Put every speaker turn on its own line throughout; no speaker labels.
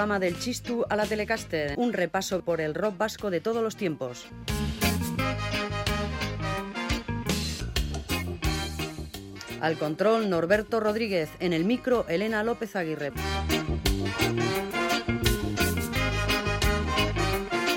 programa del Chistu a la Telecaster, un repaso por el rock vasco de todos los tiempos. Al control Norberto Rodríguez, en el micro Elena López Aguirre.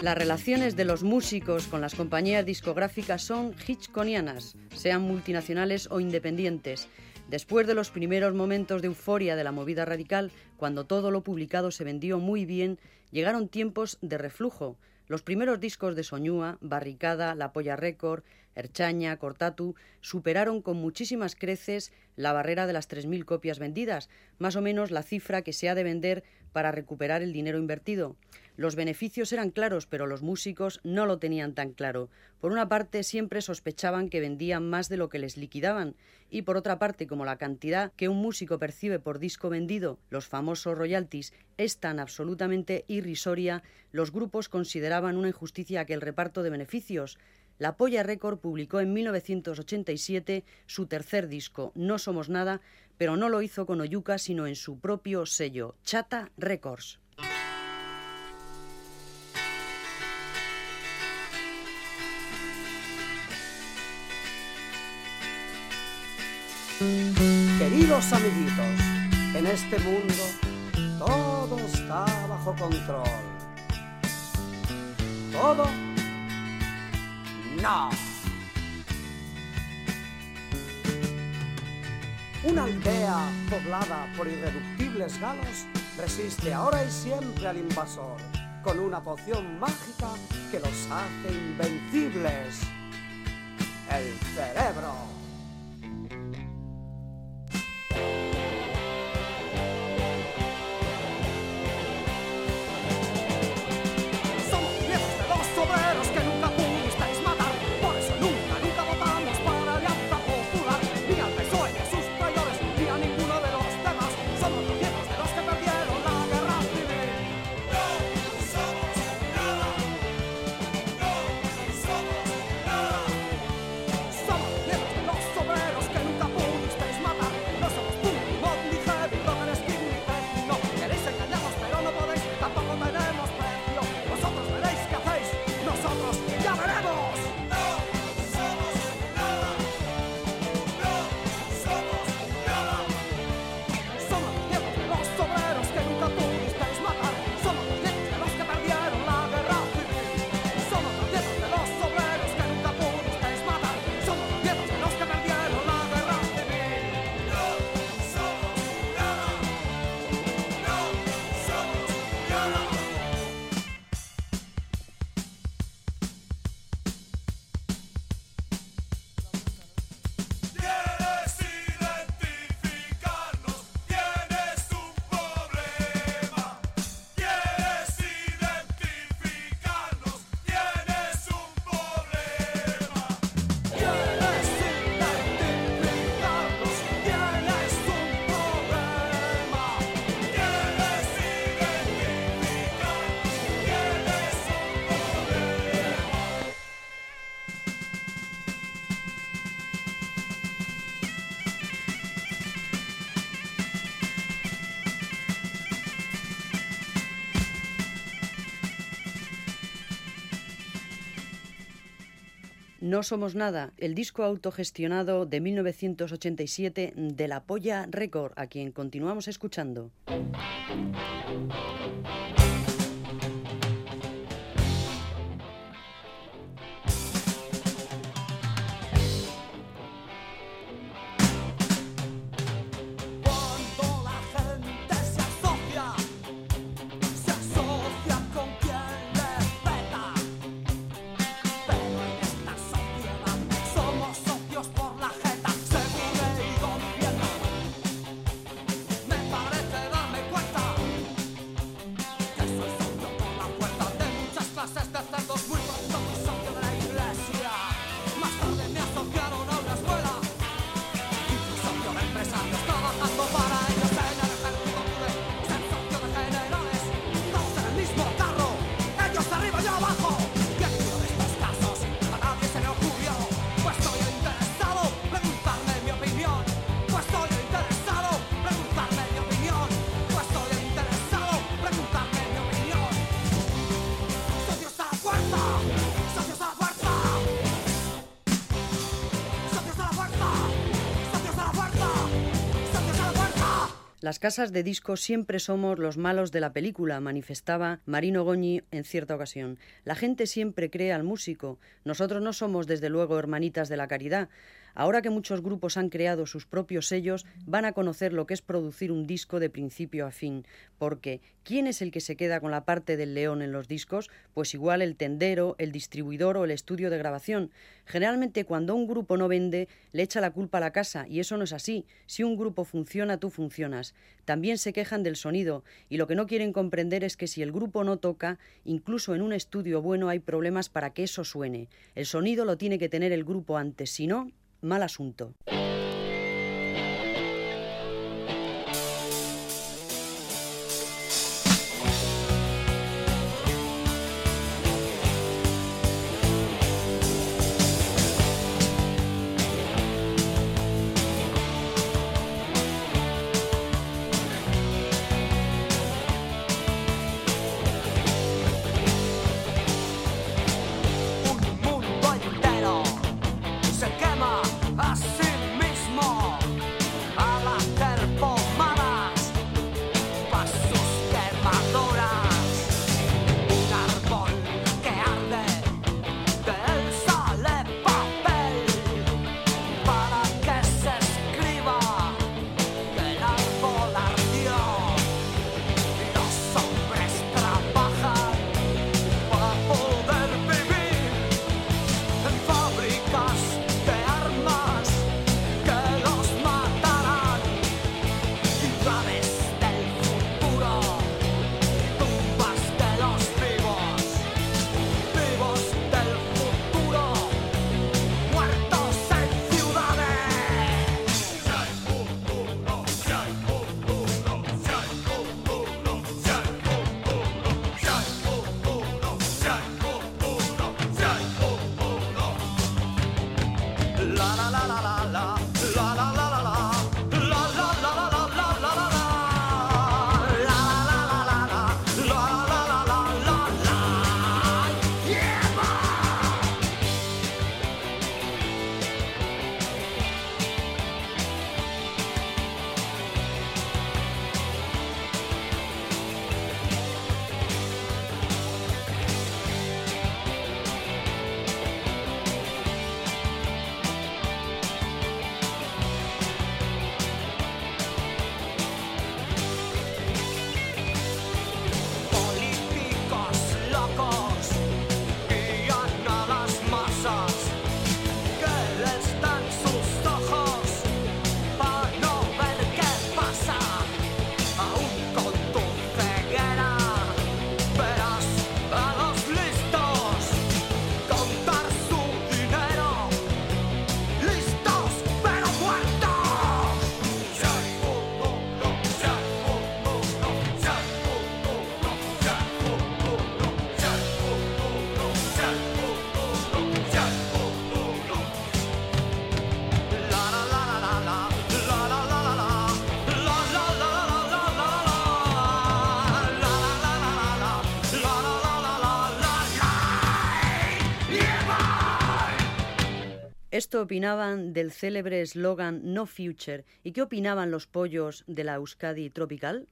Las relaciones de los músicos con las compañías discográficas son hitchconianas, sean multinacionales o independientes. Después de los primeros momentos de euforia de la movida radical, cuando todo lo publicado se vendió muy bien, llegaron tiempos de reflujo. Los primeros discos de Soñúa, Barricada, La Polla Record, Erchaña, Cortatu, superaron con muchísimas creces la barrera de las 3.000 copias vendidas, más o menos la cifra que se ha de vender para recuperar el dinero invertido. Los beneficios eran claros, pero los músicos no lo tenían tan claro. Por una parte, siempre sospechaban que vendían más de lo que les liquidaban, y por otra parte, como la cantidad que un músico percibe por disco vendido, los famosos royalties, es tan absolutamente irrisoria, los grupos consideraban una injusticia aquel reparto de beneficios. La Polla Record publicó en 1987 su tercer disco, No Somos Nada, pero no lo hizo con Oyuka, sino en su propio sello, Chata Records.
Queridos amiguitos, en este mundo todo está bajo control. Todo Una aldea poblada por irreductibles galos resiste ahora y siempre al invasor con una poción mágica que los hace invencibles. El cerebro.
No Somos Nada, el disco autogestionado de 1987 de la Polla Record, a quien continuamos escuchando.
Las casas de discos siempre somos los malos de la película, manifestaba Marino Goñi en cierta ocasión. La gente siempre cree al músico. Nosotros no somos, desde luego, hermanitas de la caridad. Ahora que muchos grupos han creado sus propios sellos, van a conocer lo que es producir un disco de principio a fin, porque ¿quién es el que se queda con la parte del león en los discos? Pues igual el tendero, el distribuidor o el estudio de grabación. Generalmente cuando un grupo no vende, le echa la culpa a la casa, y eso no es así. Si un grupo funciona, tú funcionas. También se quejan del sonido, y lo que no quieren comprender es que si el grupo no toca, incluso en un estudio bueno hay problemas para que eso suene. El sonido lo tiene que tener el grupo antes, si no, mal asunto. Esto opinaban del célebre eslogan No Future. ¿Y qué opinaban los pollos de la Euskadi tropical?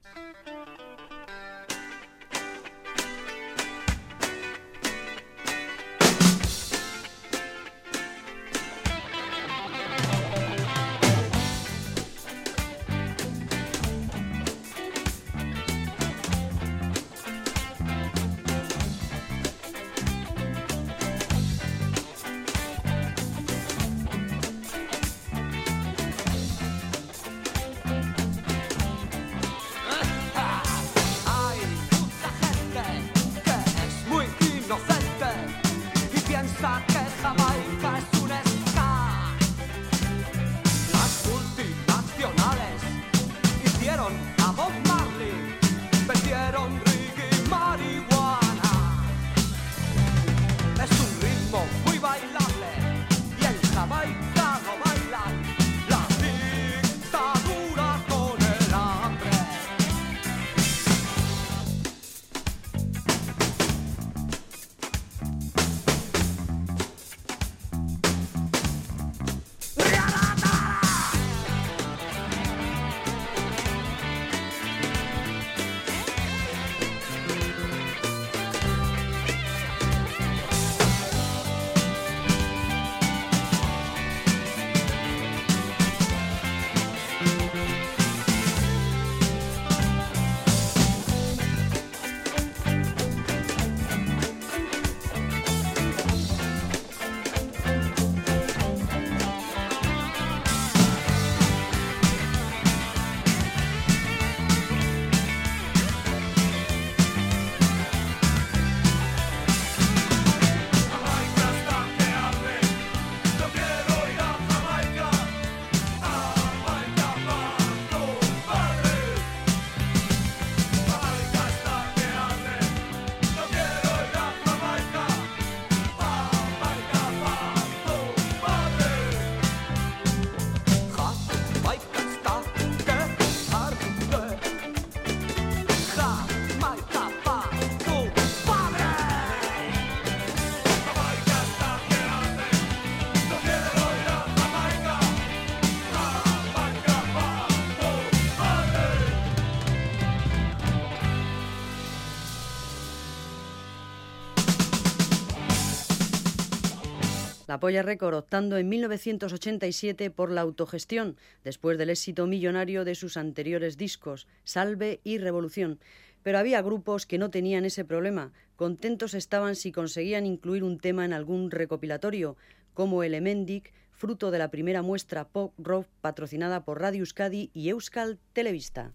La Polla Record optando en 1987 por la autogestión, después del éxito millonario de sus anteriores discos, Salve y Revolución. Pero había grupos que no tenían ese problema. Contentos estaban si conseguían incluir un tema en algún recopilatorio, como el Emendic, fruto de la primera muestra pop rock patrocinada por Radio Euskadi y Euskal Televista.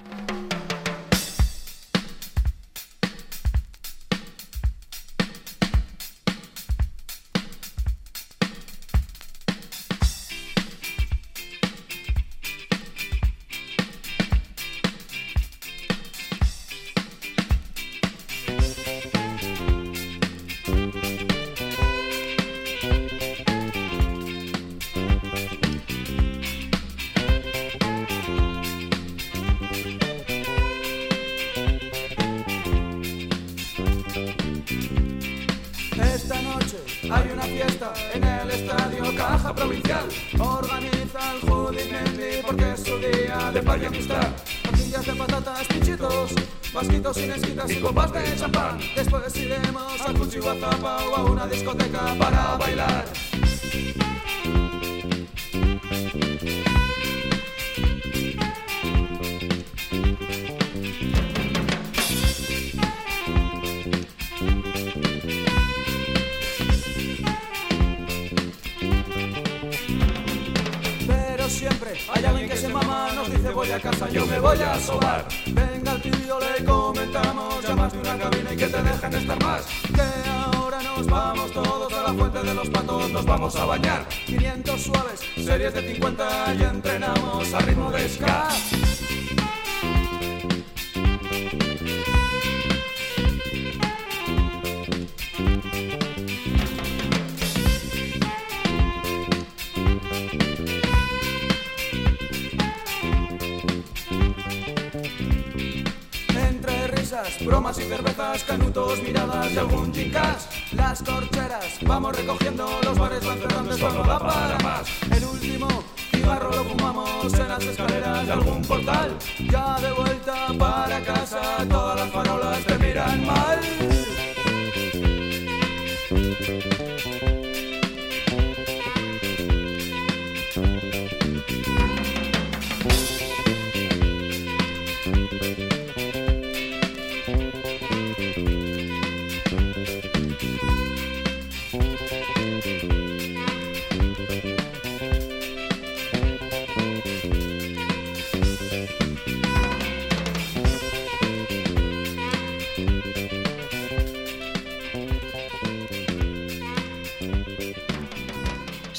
Gincas. Las corcheras, vamos recogiendo, los bares van cerrando, no da para más. El último cigarro lo fumamos en las escaleras de algún portal. Ya de vuelta para casa, todas las farolas te miran mal.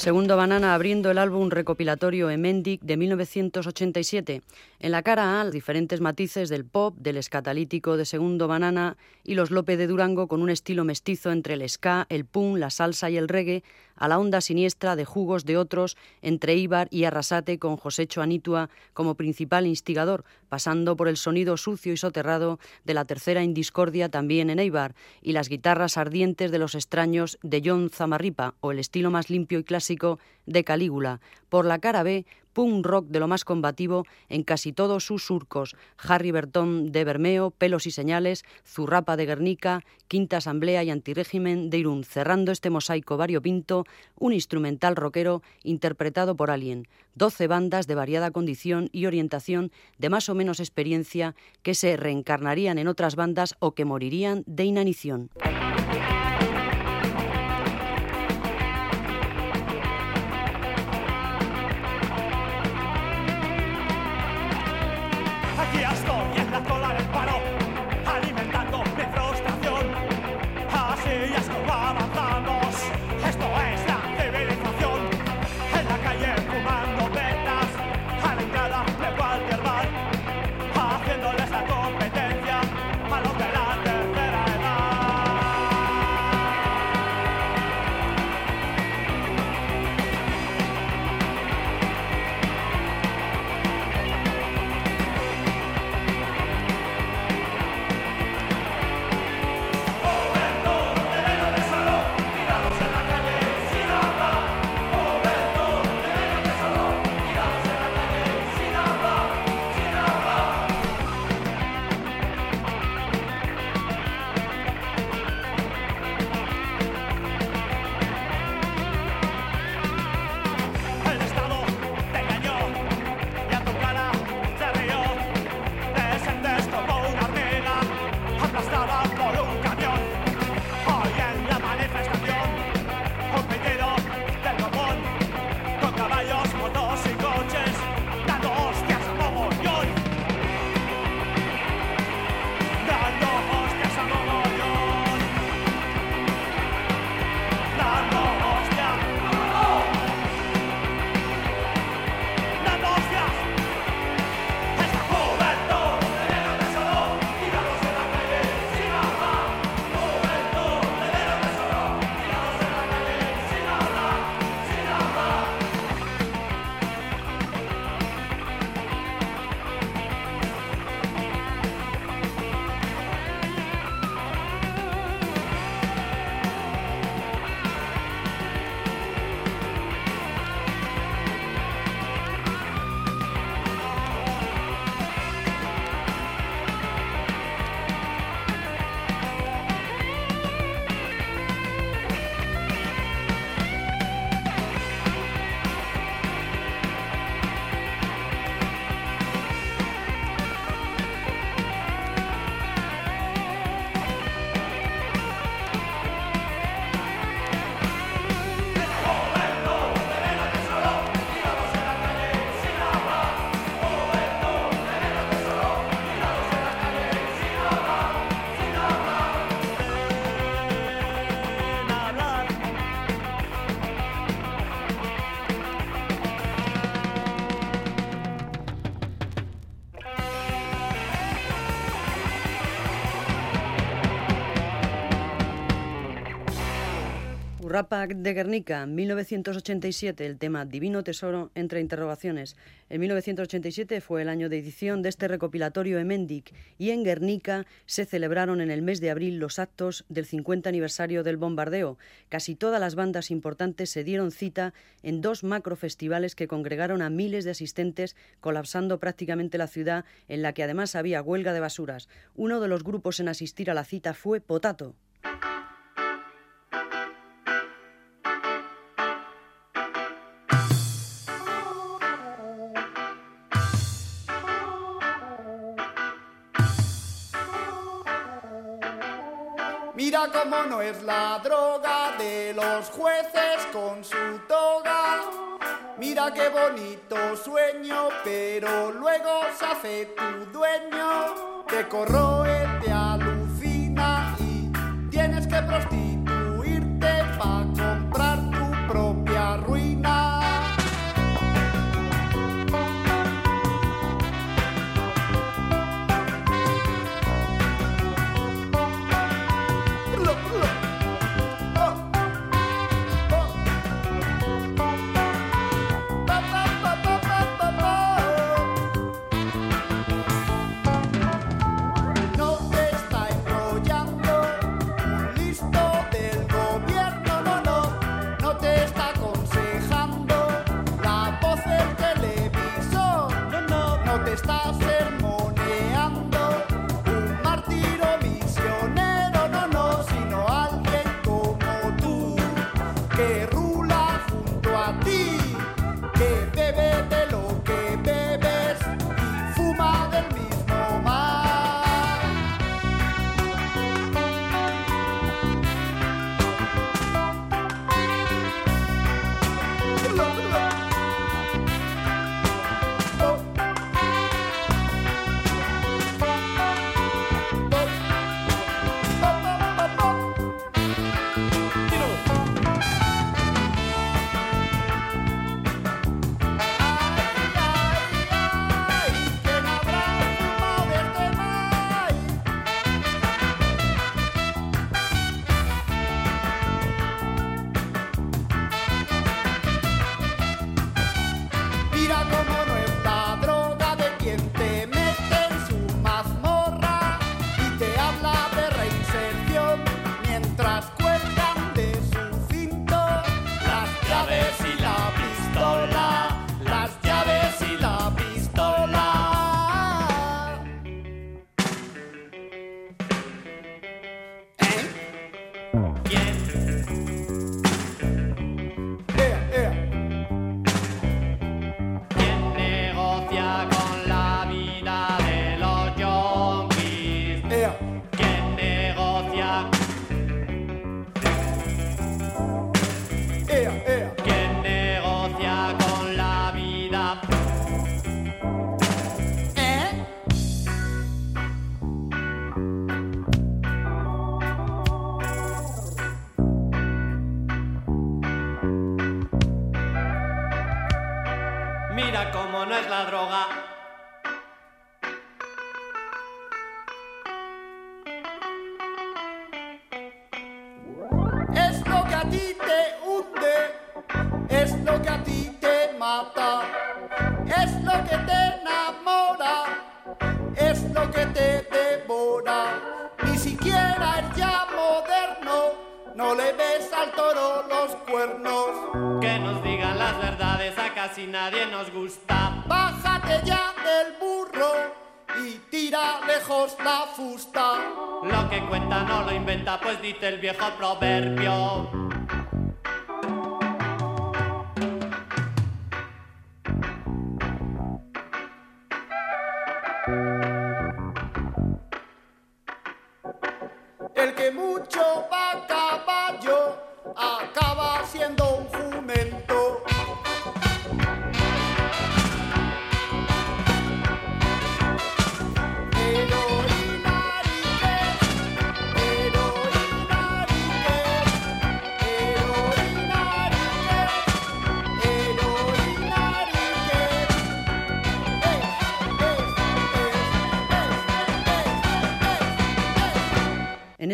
Segundo Banana abriendo el álbum recopilatorio Emendic de 1987. En la cara A, diferentes matices del pop, del escatalítico de Segundo Banana y los Lope de Durango con un estilo mestizo entre el ska, el punk, la salsa y el reggae, a la onda siniestra de jugos de otros entre Ibar y Arrasate con Josécho Anitua como principal instigador, pasando por el sonido sucio y soterrado de la tercera indiscordia también en Eibar y las guitarras ardientes de los extraños de John Zamarripa o el estilo más limpio y clásico de Calígula. Por la cara B, punk rock de lo más combativo en casi todos sus surcos, Harry Bertón de Bermeo, Pelos y Señales, Zurrapa de Guernica, Quinta Asamblea y Antirégimen de Irún, cerrando este mosaico variopinto, un instrumental rockero interpretado por Alien, doce bandas de variada condición y orientación, de más o menos experiencia, que se reencarnarían en otras bandas o que morirían de inanición. Rapak de Guernica, 1987, el tema Divino Tesoro entre interrogaciones. En 1987 fue el año de edición de este recopilatorio Emendic y en Guernica se celebraron en el mes de abril los actos del 50 aniversario del bombardeo. Casi todas las bandas importantes se dieron cita en dos macrofestivales que congregaron a miles de asistentes, colapsando prácticamente la ciudad, en la que además había huelga de basuras. Uno de los grupos en asistir a la cita fue Potato.
Mira cómo no es la droga de los jueces con su toga. Mira qué bonito sueño, pero luego se hace tu dueño, te corroe, te alucina y tienes que prostituirte
los
cuernos.
Que nos digan las verdades, a casi nadie nos gusta.
Bájate ya del burro y tira lejos la fusta.
Lo que cuenta no lo inventa, pues dice el viejo proverbio.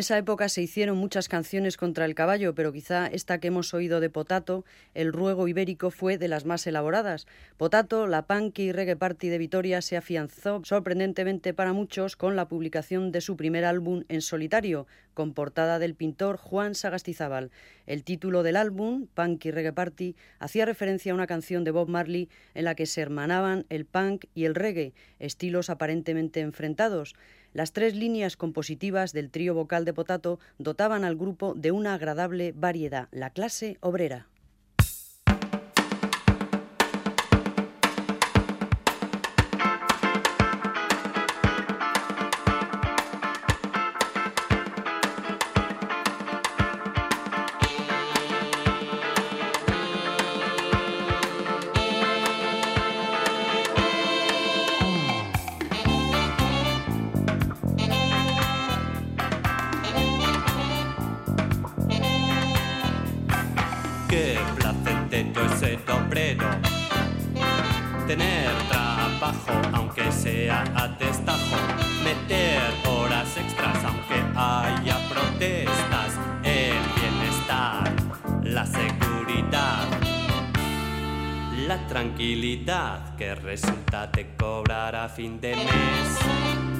Esa época se hicieron muchas canciones contra el caballo, pero quizá esta que hemos oído de Potato, El ruego ibérico, fue de las más elaboradas. Potato, la punk y reggae party de Vitoria, se afianzó sorprendentemente para muchos con la publicación de su primer álbum en solitario, con portada del pintor Juan Sagastizábal. El título del álbum, Punk y Reggae Party, hacía referencia a una canción de Bob Marley en la que se hermanaban el punk y el reggae, estilos aparentemente enfrentados. Las tres líneas compositivas del trío vocal de Potato dotaban al grupo de una agradable variedad, la clase obrera.
Tener trabajo, aunque sea a destajo, meter horas extras, aunque haya protestas, el bienestar, la seguridad, la tranquilidad que resulta de cobrar a fin de mes.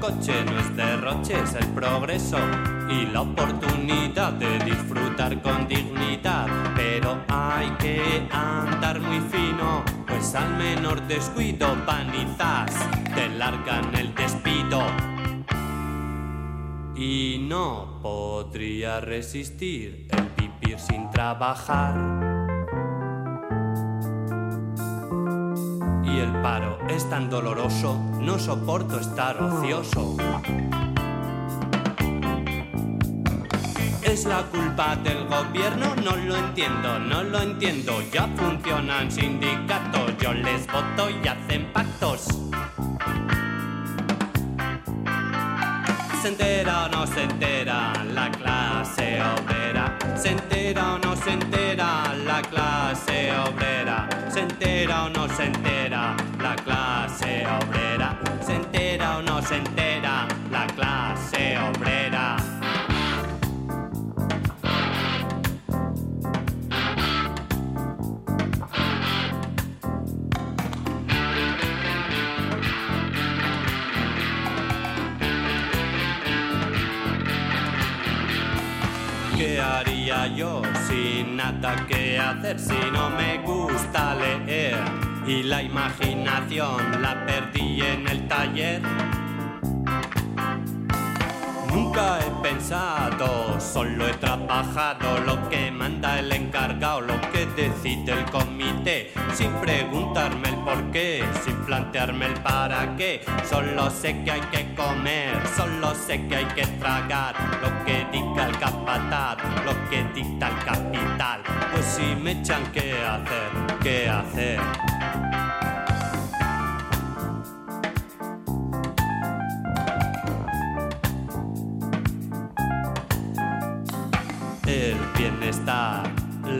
coche no es derroche, es el progreso y la oportunidad de disfrutar con dignidad. Pero hay que andar muy fino, pues al menor descuido panizas te largan el despido. Y no podría resistir el vivir sin trabajar. y el paro es tan doloroso, no soporto estar ocioso. ¿Es la culpa del gobierno? No lo entiendo, no lo entiendo. Ya funcionan sindicatos, yo les voto y hacen pactos. ¿Se entera o no se entera la clase obrera? ¿Se entera o no se entera la clase obrera? ¿Se entera o no se entera la clase obrera? ¿Se entera o no se entera la clase obrera? Yo sin nada que hacer si no me gusta leer? Y la imaginación la perdí en el taller. Nunca he pensado, solo he trabajado lo que manda el encargado, lo que decide el comité, sin preguntarme el por qué, sin plantearme el para qué. Solo sé que hay que comer, solo sé que hay que tragar, lo que dicta el capataz, lo que dicta el capital. Pues si me echan, ¿qué hacer? ¿Qué hacer?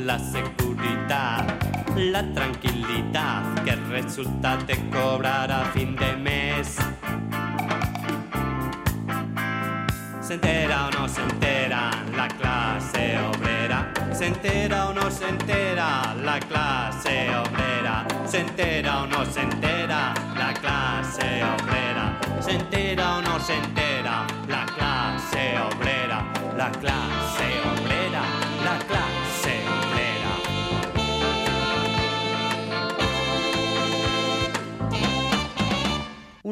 La seguridad, la tranquilidad que resulta de cobrar a fin de mes. ¿Se entera o no se entera la clase obrera? ¿Se entera o no se entera la clase obrera? ¿Se entera o no se entera la clase obrera? ¿Se entera o no se entera la clase obrera? La clase obrera, la clase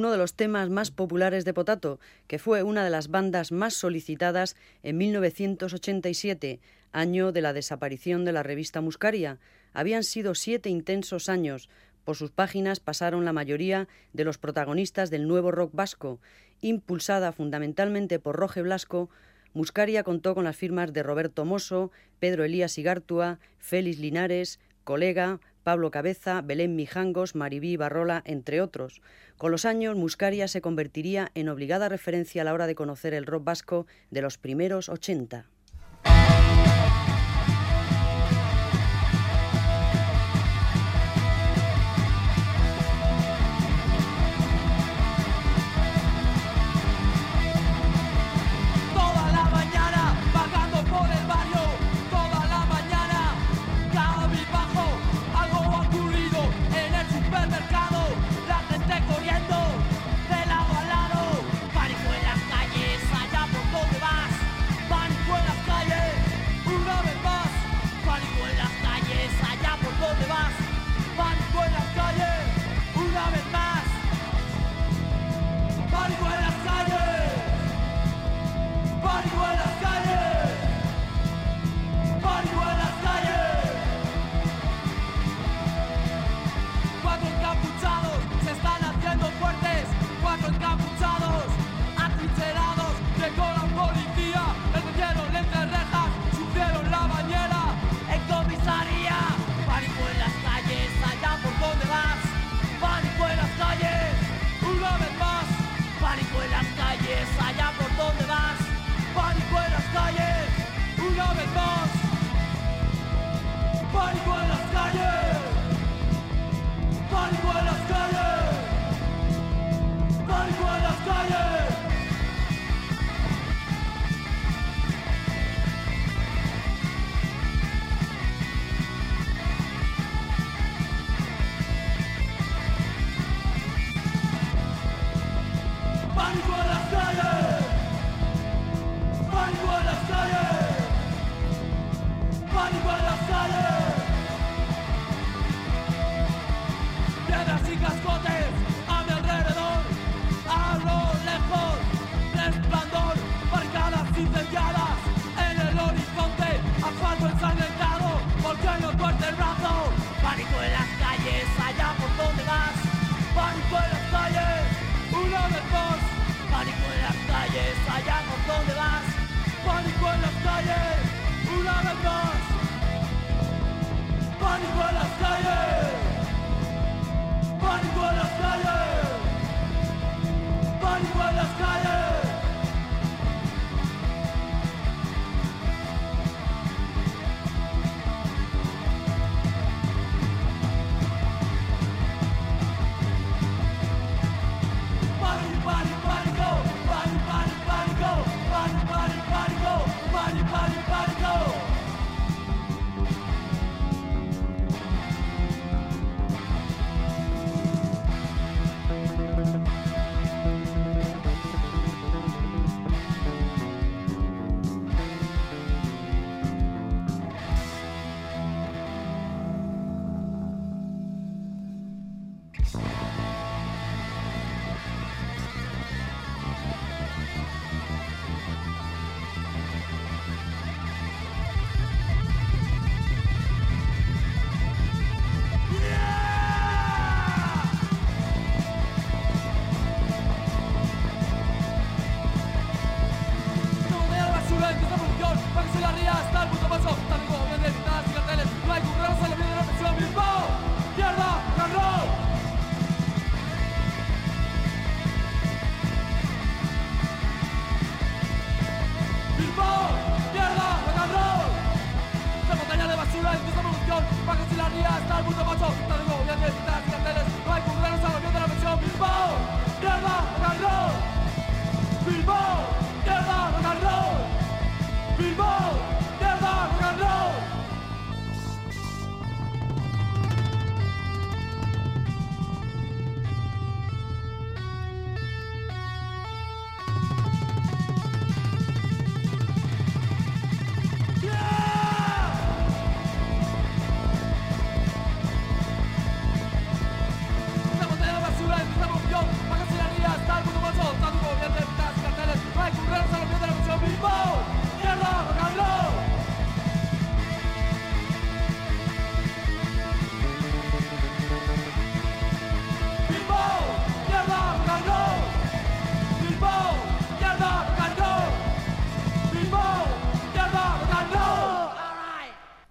Uno de los temas más populares de Potato, que fue una de las bandas más solicitadas en 1987, año de la desaparición de la revista Muscaria. Habían sido siete intensos años. Por sus páginas pasaron la mayoría de los protagonistas del nuevo rock vasco, impulsada fundamentalmente por Roge Blasco, Muscaria contó con las firmas de Roberto Mosso, Pedro Elías Igartua, Félix Linares, Colega, Pablo Cabeza, Belén Mijangos, Maribí Barrola, entre otros. Con los años, Muscaria se convertiría en obligada referencia a la hora de conocer el rock vasco de los primeros 80.
las calles, allá por donde vas, pánico en las calles, una vez más, pánico en las calles. Calles, allá por donde vas. Pánico en las calles, una vez más. Pánico en las calles. Pánico en las calles. Pánico en las calles.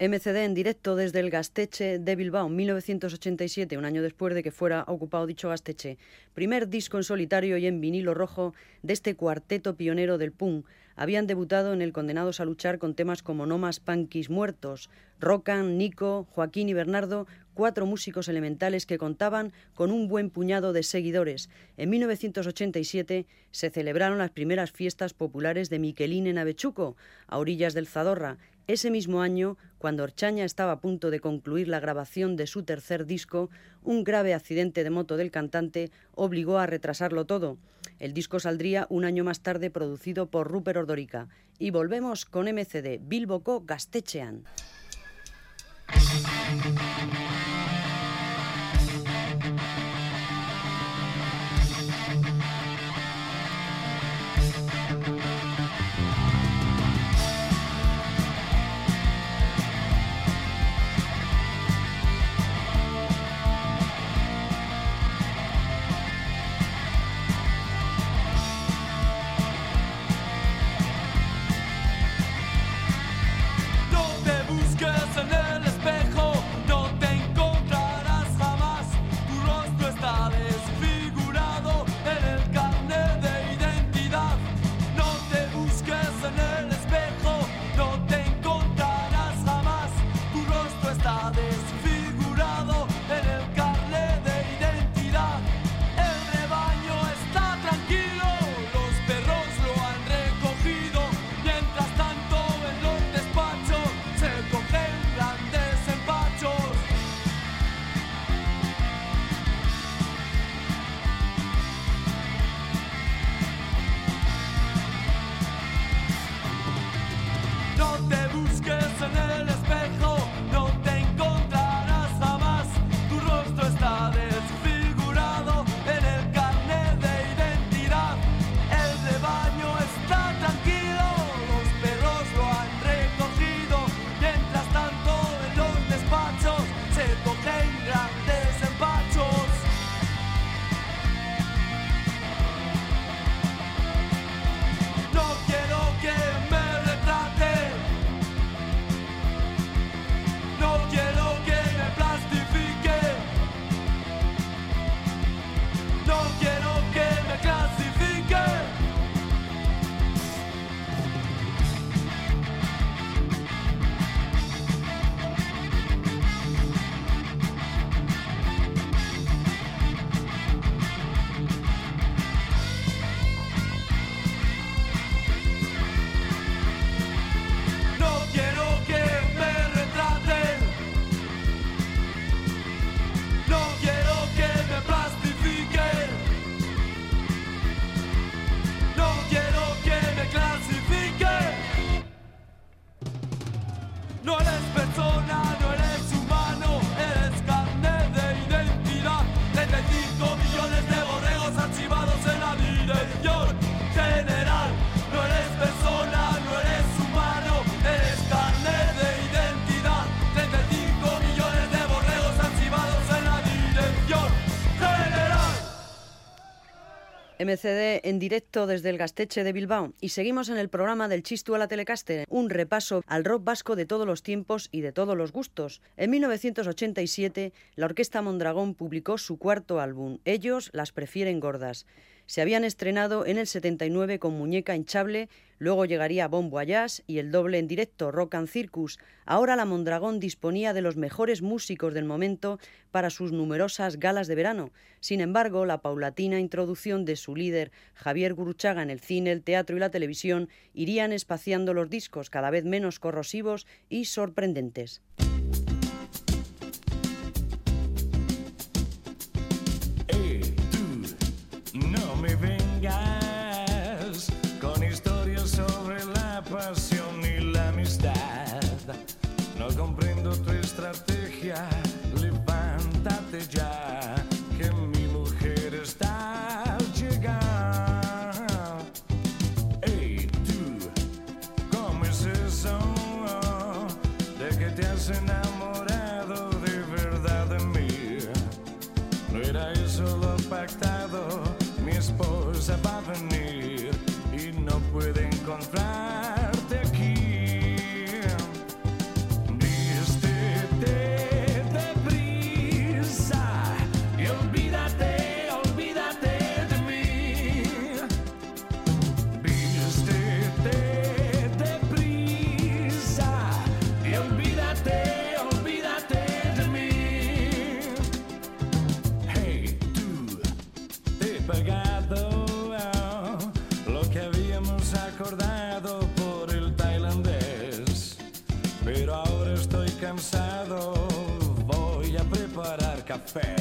MCD en directo desde el Gasteche de Bilbao, 1987, un año después de que fuera ocupado dicho Gasteche. Primer disco en solitario y en vinilo rojo de este cuarteto pionero del punk. Habían debutado en el Condenados a Luchar con temas como No más punkis muertos, Rocan, Nico, Joaquín y Bernardo, cuatro músicos elementales que contaban con un buen puñado de seguidores. En 1987 se celebraron las primeras fiestas populares de Miquelín en Avechuco, a orillas del Zadorra. Ese mismo año, cuando Orchaña estaba a punto de concluir la grabación de su tercer disco, un grave accidente de moto del cantante obligó a retrasarlo todo. El disco saldría un año más tarde producido por Rupert Ordorica. Y volvemos con MCD, Bilboko Gastechean.
MCD en directo desde el Gasteche de Bilbao y seguimos en el programa del Chistu a la Telecaster, un repaso al rock vasco de todos los tiempos y de todos los gustos. En 1987, la Orquesta Mondragón publicó su cuarto álbum, Ellos las prefieren gordas. Se habían estrenado en el 79 con Muñeca hinchable, luego llegaría Bon Voyage y el doble en directo Rock and Circus. Ahora la Mondragón disponía de los mejores músicos del momento para sus numerosas galas de verano. Sin embargo, la paulatina introducción de su líder Javier Guruchaga en el cine, el teatro y la televisión irían espaciando los discos cada vez menos corrosivos y sorprendentes. fast.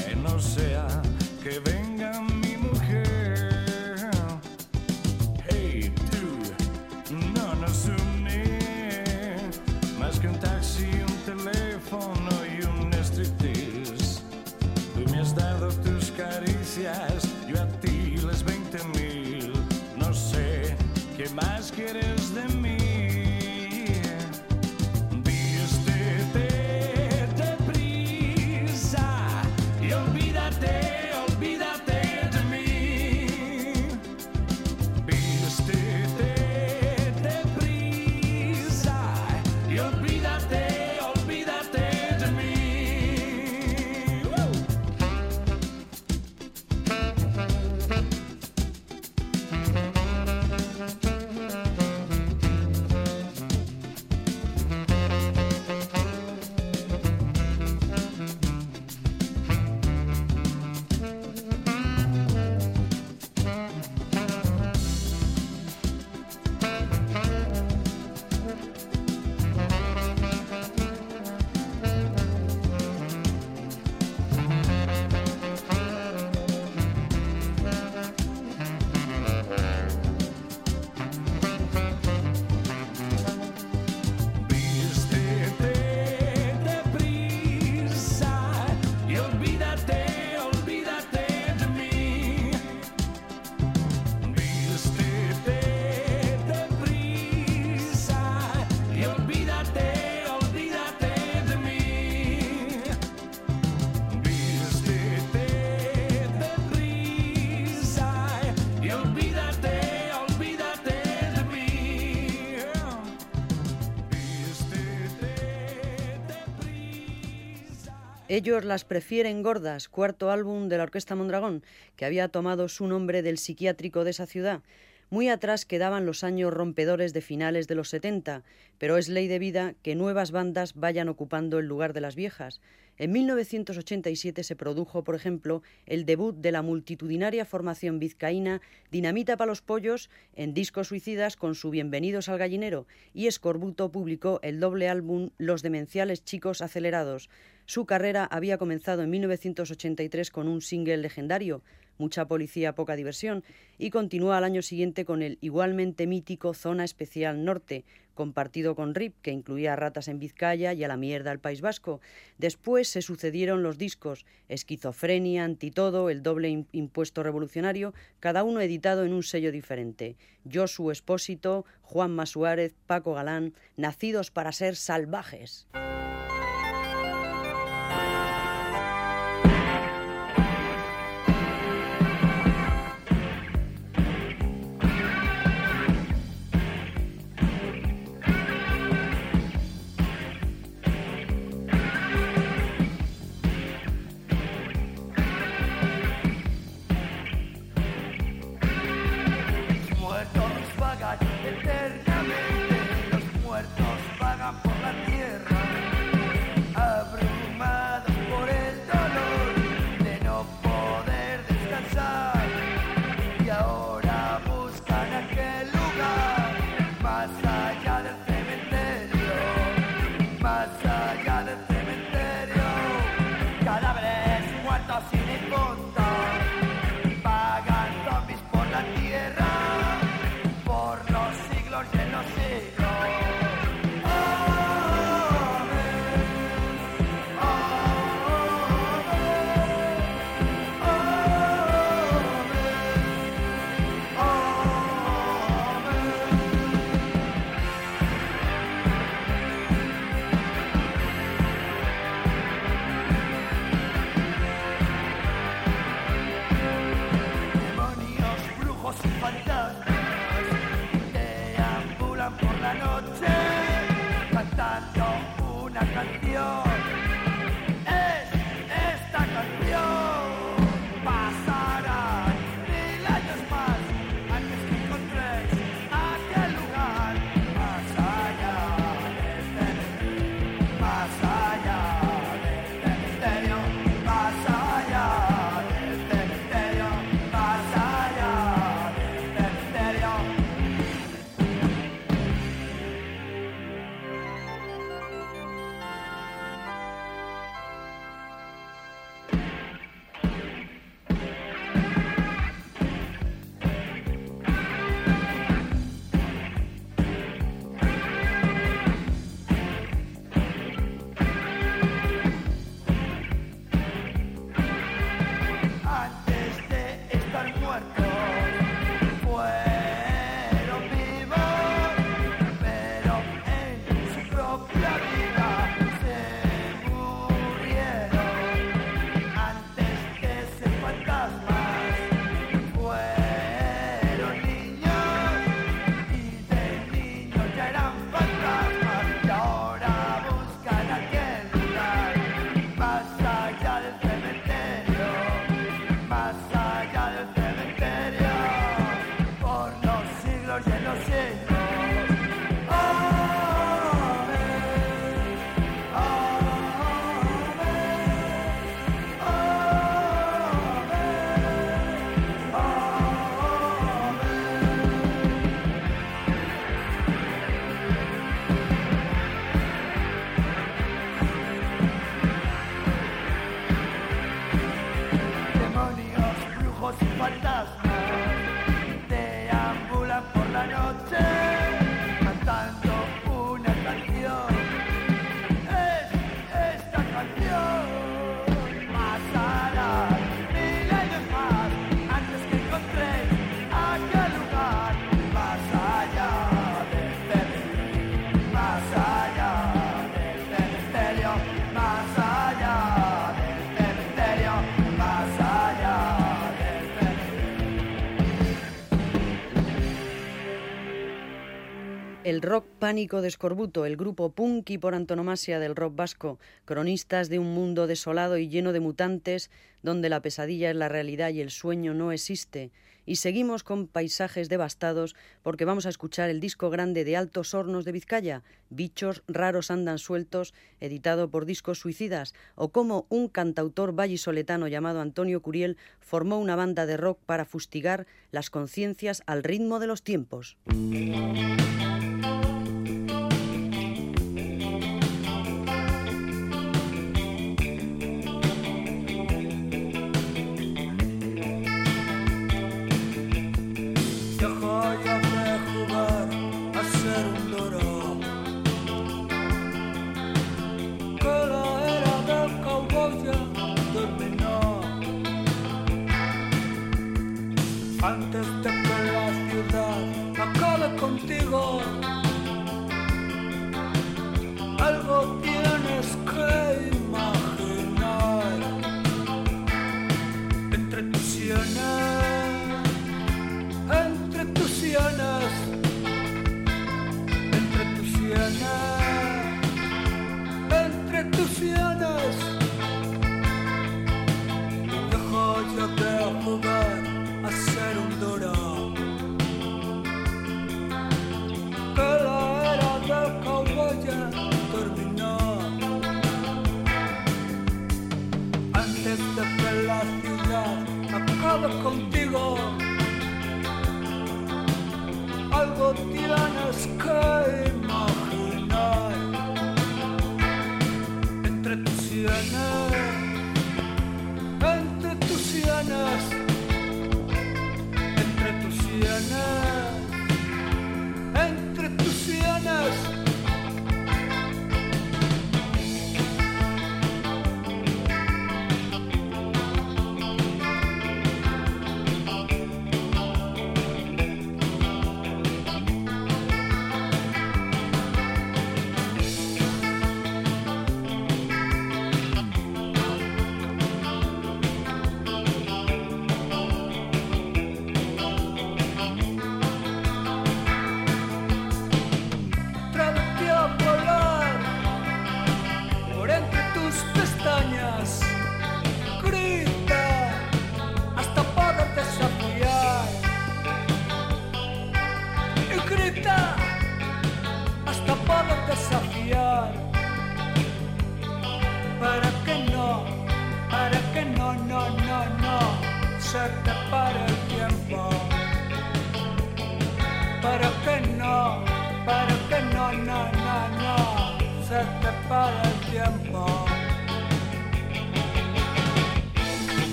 Ellos las prefieren gordas, cuarto álbum de la Orquesta Mondragón, que había tomado su nombre del psiquiátrico de esa ciudad. Muy atrás quedaban los años rompedores de finales de los 70, pero es ley de vida que nuevas bandas vayan ocupando el lugar de las viejas. En 1987 se produjo, por ejemplo, el debut de la multitudinaria formación vizcaína Dinamita para los Pollos en Discos Suicidas con su Bienvenidos al Gallinero y Escorbuto publicó el doble álbum Los Demenciales Chicos Acelerados. Su carrera había comenzado en 1983 con un single legendario, Mucha policía, poca diversión, y continúa al año siguiente con el igualmente mítico Zona Especial Norte, compartido con RIP, que incluía Ratas en Vizcaya y a la mierda al País Vasco. Después se sucedieron los discos Esquizofrenia, Antitodo, El doble impuesto revolucionario, cada uno editado en un sello diferente. Josu Espósito, Juan Masuárez, Paco Galán, nacidos para ser salvajes.
El rock pánico de Escorbuto, el grupo punky por antonomasia del rock vasco, cronistas de un mundo desolado y lleno de mutantes, donde la pesadilla es la realidad y el sueño no existe. Y seguimos con paisajes devastados porque vamos a escuchar el disco grande de Altos Hornos de Vizcaya, Bichos raros andan sueltos, editado por Discos Suicidas, o cómo un cantautor vallisoletano llamado Antonio Curiel formó una banda de rock para fustigar las conciencias al ritmo de los tiempos.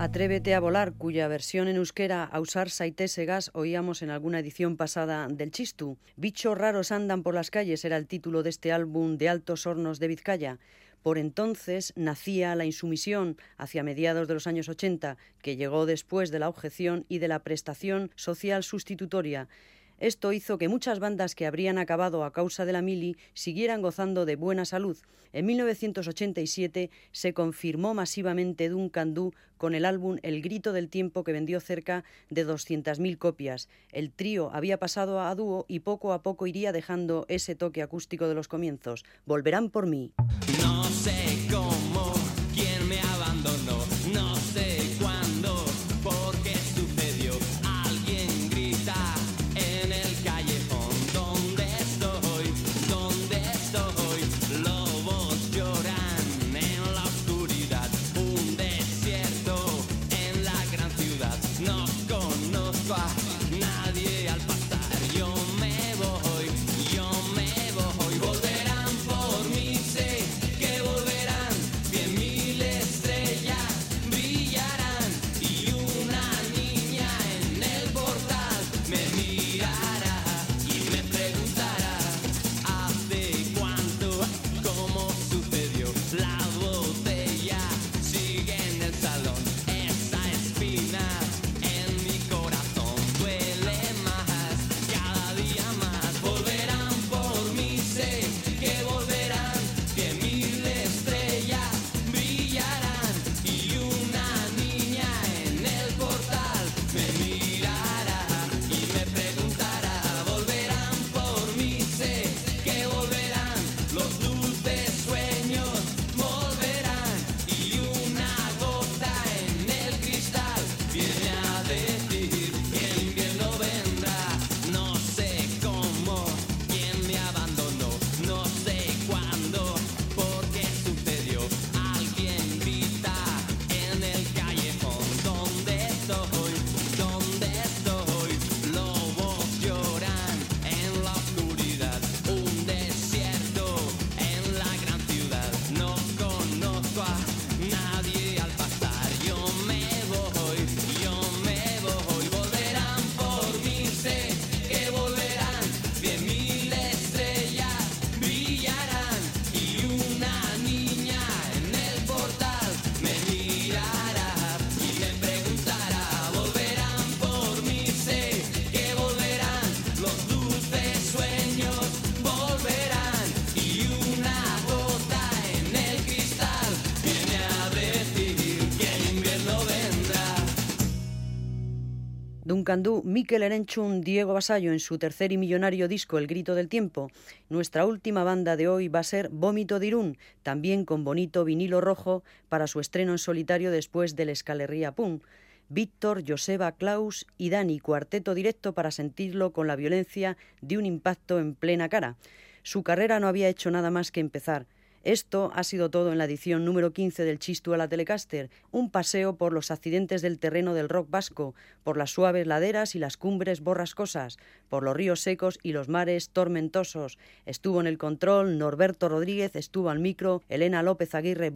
Atrévete a volar, cuya versión en euskera a usar gas oíamos en alguna edición pasada del Chistu. Bichos raros andan por las calles era el título de este álbum de Altos Hornos de Vizcaya. Por entonces nacía la insumisión hacia mediados de los años 80, que llegó después de la objeción y de la prestación social sustitutoria esto hizo que muchas bandas que habrían acabado a causa de la mili siguieran gozando de buena salud. En 1987 se confirmó masivamente Duncan Du con el álbum El Grito del Tiempo que vendió cerca de 200.000 copias. El trío había pasado a dúo y poco a poco iría dejando ese toque acústico de los comienzos. Volverán por mí. Miquel Erenchun, Diego Basallo en su tercer y millonario disco El Grito del Tiempo. Nuestra última banda de hoy va a ser Vómito de Irún, también con bonito vinilo rojo para su estreno en solitario después del Escalería Pum. Víctor, Joseba, Klaus y Dani, cuarteto directo para sentirlo con la violencia de un impacto en plena cara. Su carrera no había hecho nada más que empezar. Esto ha sido todo en la edición número 15 del Chistu a la Telecaster, un paseo por los accidentes del terreno del rock vasco, por las suaves laderas y las cumbres borrascosas, por los ríos secos y los mares tormentosos. Estuvo en el control Norberto Rodríguez, estuvo al micro Elena López Aguirre.